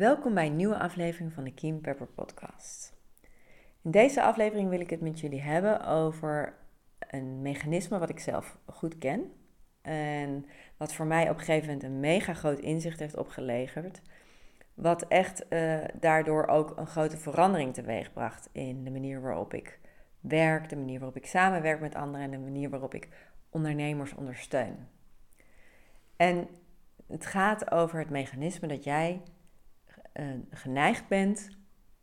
Welkom bij een nieuwe aflevering van de Keen Pepper Podcast. In deze aflevering wil ik het met jullie hebben over een mechanisme wat ik zelf goed ken. En wat voor mij op een gegeven moment een mega groot inzicht heeft opgeleverd. Wat echt uh, daardoor ook een grote verandering teweegbracht in de manier waarop ik werk, de manier waarop ik samenwerk met anderen en de manier waarop ik ondernemers ondersteun. En het gaat over het mechanisme dat jij uh, geneigd bent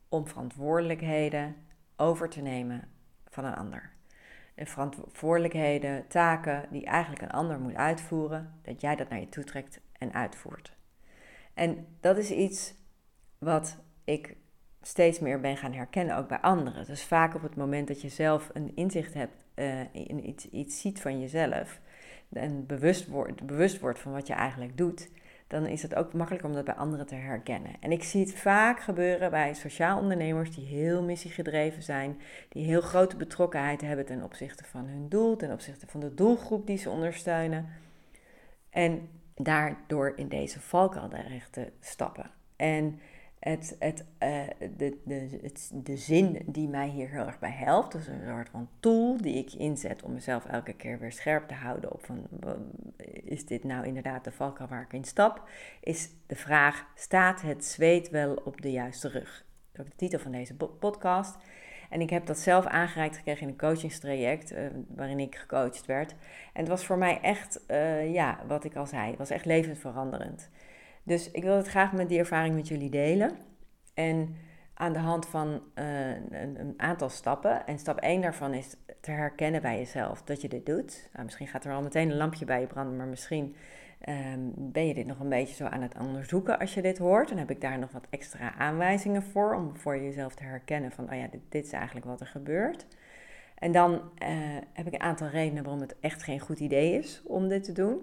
om verantwoordelijkheden over te nemen van een ander. En verantwoordelijkheden, taken die eigenlijk een ander moet uitvoeren, dat jij dat naar je toe trekt en uitvoert. En dat is iets wat ik steeds meer ben gaan herkennen, ook bij anderen. Dus vaak op het moment dat je zelf een inzicht hebt, uh, in iets, iets ziet van jezelf, en bewust wordt, bewust wordt van wat je eigenlijk doet, dan is het ook makkelijker om dat bij anderen te herkennen. En ik zie het vaak gebeuren bij sociaal ondernemers die heel missiegedreven zijn, die heel grote betrokkenheid hebben ten opzichte van hun doel, ten opzichte van de doelgroep die ze ondersteunen. En daardoor in deze valkuil terecht te stappen. En het, het, uh, de, de, het, de zin die mij hier heel erg bij helpt, dus een soort van tool die ik inzet om mezelf elke keer weer scherp te houden op van, is dit nou inderdaad de valkuil waar ik in stap, is de vraag, staat het zweet wel op de juiste rug? Dat is de titel van deze podcast. En ik heb dat zelf aangereikt gekregen in een coachingstraject uh, waarin ik gecoacht werd. En het was voor mij echt, uh, ja, wat ik al zei, het was echt levensveranderend. Dus ik wil het graag met die ervaring met jullie delen. En aan de hand van uh, een, een, aantal stappen. En stap 1 daarvan is te herkennen bij jezelf dat je dit doet. Nou, misschien gaat er al meteen een lampje bij je branden, maar misschien um, ben je dit nog een beetje zo aan het onderzoeken als je dit hoort. Dan heb ik daar nog wat extra aanwijzingen voor om voor jezelf te herkennen van, oh ja, dit, dit is eigenlijk wat er gebeurt. En dan uh, heb ik een aantal redenen waarom het echt geen goed idee is om dit te doen.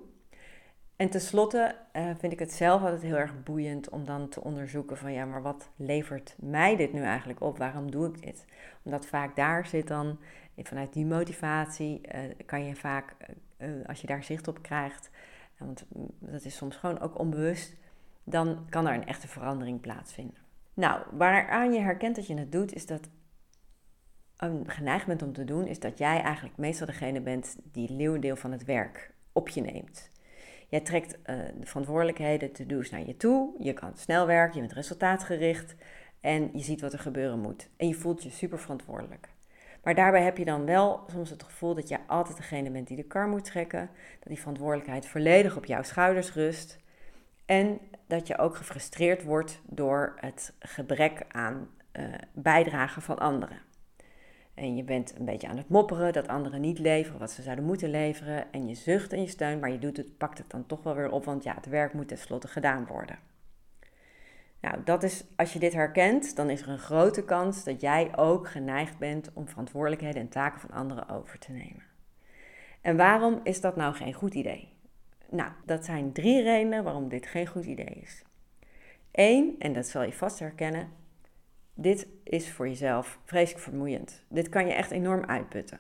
En tenslotte uh, vind ik het zelf altijd heel erg boeiend om dan te onderzoeken van ja, maar wat levert mij dit nu eigenlijk op? Waarom doe ik dit? Omdat vaak daar zit dan, vanuit die motivatie uh, kan je vaak, als je daar zicht op krijgt, want dat is soms gewoon ook onbewust, dan kan er een echte verandering plaatsvinden. Nou, waaraan je herkent dat je het doet, is dat een geneigd bent om te doen, is dat jij eigenlijk meestal degene bent die leeuwendeel van het werk op je neemt. Jij trekt uh, de verantwoordelijkheden, to-do's naar je toe. Je kan snel werken, je bent resultaatgericht en je ziet wat er gebeuren moet. En je voelt je super verantwoordelijk. Maar daarbij heb je dan wel soms het gevoel dat je altijd degene bent die de kar moet trekken. Dat die verantwoordelijkheid volledig op jouw schouders rust. En dat je ook gefrustreerd wordt door het gebrek aan uh, bijdrage van anderen. En je bent een beetje aan het mopperen dat anderen niet leveren wat ze zouden moeten leveren. En je zucht en je steunt, maar je doet het, pakt het dan toch wel weer op, want ja, het werk moet tenslotte gedaan worden. Nou, dat is, als je dit herkent, dan is er een grote kans dat jij ook geneigd bent om verantwoordelijkheden en taken van anderen over te nemen. En waarom is dat nou geen goed idee? Nou, dat zijn drie redenen waarom dit geen goed idee is. Eén, en dat zal je vast herkennen, dit is voor jezelf vreselijk vermoeiend. Dit kan je echt enorm uitputten.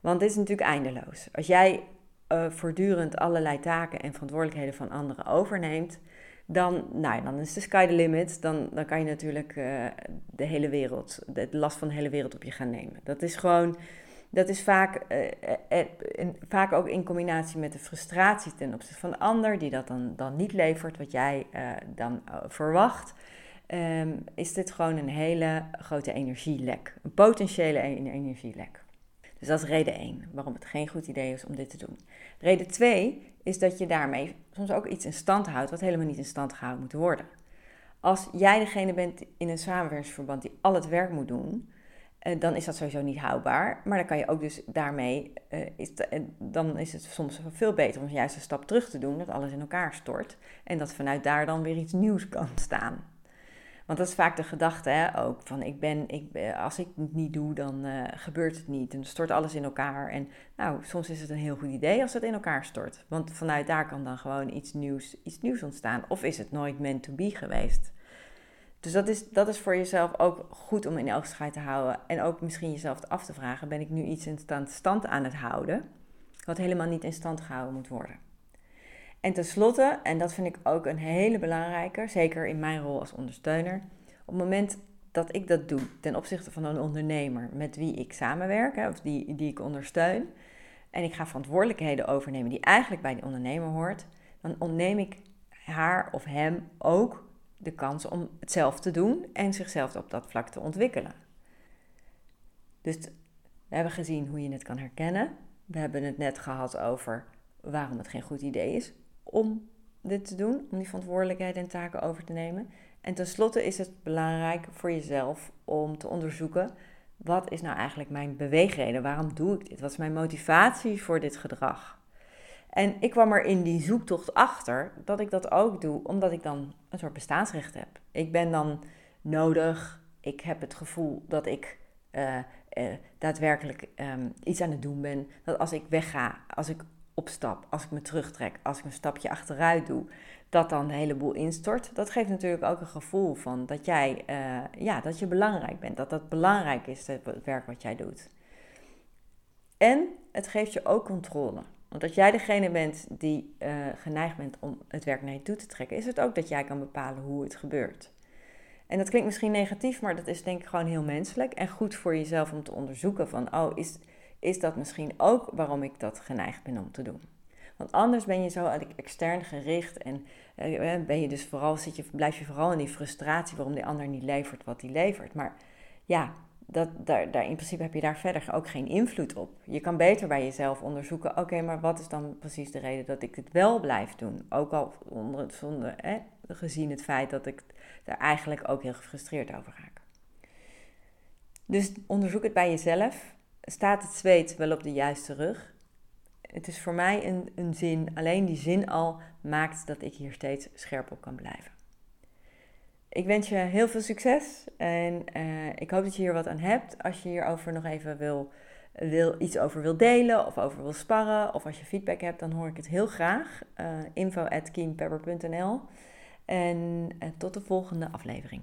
Want dit is natuurlijk eindeloos. Als jij uh, voortdurend allerlei taken en verantwoordelijkheden van anderen overneemt, dan, nou, dan is de sky the limit. Dan, dan kan je natuurlijk uh, de hele wereld, de last van de hele wereld op je gaan nemen. Dat is gewoon, dat is vaak, uh, vaak ook in combinatie met de frustratie ten opzichte van de ander, die dat dan, dan niet levert wat jij dan verwacht um, is dit gewoon een hele grote energielek. Een potentiële e-, energielek. Dus dat is reden 1 waarom het geen goed idee is om dit te doen. Reden 2 is dat je daarmee soms ook iets in stand houdt wat helemaal niet in stand gehouden moet worden. Als jij degene bent in een samenwerkingsverband die al het werk moet doen uh, dan is dat sowieso niet houdbaar. Maar dan kan je ook dus daarmee, uh, is dan is het soms veel beter om juist een stap terug te doen, dat alles in elkaar stort. En dat vanuit daar dan weer iets nieuws kan staan. Want dat is vaak de gedachte hè, ook van ik ben, ik ben, als ik het niet doe, dan uh, gebeurt het niet. En stort alles in elkaar. En nou, soms is het een heel goed idee als het in elkaar stort. Want vanuit daar kan dan gewoon iets nieuws, iets nieuws ontstaan. Of is het nooit meant to be geweest? Dus dat is, dat is voor jezelf ook goed om in oogschijn te houden. En ook misschien jezelf af te vragen: ben ik nu iets in stand aan het houden? Wat helemaal niet in stand gehouden moet worden. En tenslotte, en dat vind ik ook een hele belangrijke, zeker in mijn rol als ondersteuner, op het moment dat ik dat doe ten opzichte van een ondernemer met wie ik samenwerk, of die, die ik ondersteun, en ik ga verantwoordelijkheden overnemen die eigenlijk bij die ondernemer hoort, dan ontneem ik haar of hem ook de kans om het zelf te doen en zichzelf op dat vlak te ontwikkelen. Dus we hebben gezien hoe je het kan herkennen. We hebben het net gehad over waarom het geen goed idee is om dit te doen, om die verantwoordelijkheid en taken over te nemen. En tenslotte is het belangrijk voor jezelf om te onderzoeken wat is nou eigenlijk mijn beweegreden? Waarom doe ik dit? Wat is mijn motivatie voor dit gedrag? En ik kwam er in die zoektocht achter dat ik dat ook doe omdat ik dan een soort bestaansrecht heb. Ik ben dan nodig, ik heb het gevoel dat ik uh, uh, daadwerkelijk um, iets aan het doen ben. Dat als ik wegga, als ik opstap, als ik me terugtrek, als ik een stapje achteruit doe, dat dan de hele boel instort. Dat geeft natuurlijk ook een gevoel van dat jij, uh, ja, dat je belangrijk bent, dat dat belangrijk is, het werk wat jij doet. En het geeft je ook controle. Want als jij degene bent die uh, geneigd bent om het werk naar je toe te trekken, is het ook dat jij kan bepalen hoe het gebeurt. En dat klinkt misschien negatief, maar dat is denk ik gewoon heel menselijk en goed voor jezelf om te onderzoeken van, oh, is, is dat misschien ook waarom ik dat geneigd ben om te doen. Want anders ben je zo extern gericht en uh, ben je dus vooral, zit je, blijf je vooral in die frustratie waarom die ander niet levert wat hij levert. Maar ja, dat, daar, daar, in principe heb je daar verder ook geen invloed op. Je kan beter bij jezelf onderzoeken, oké, maar wat is dan precies de reden dat ik dit wel blijf doen? Ook al onder, hè, gezien het feit dat ik daar eigenlijk ook heel gefrustreerd over raak. Dus onderzoek het bij jezelf. Staat het zweet wel op de juiste rug? Het is voor mij een, een zin, alleen die zin al maakt dat ik hier steeds scherp op kan blijven. Ik wens je heel veel succes en uh, ik hoop dat je hier wat aan hebt. Als je hierover nog even wil, wil, iets over wil delen of over wil sparren of als je feedback hebt, dan hoor ik het heel graag. Uh, info at En uh, tot de volgende aflevering.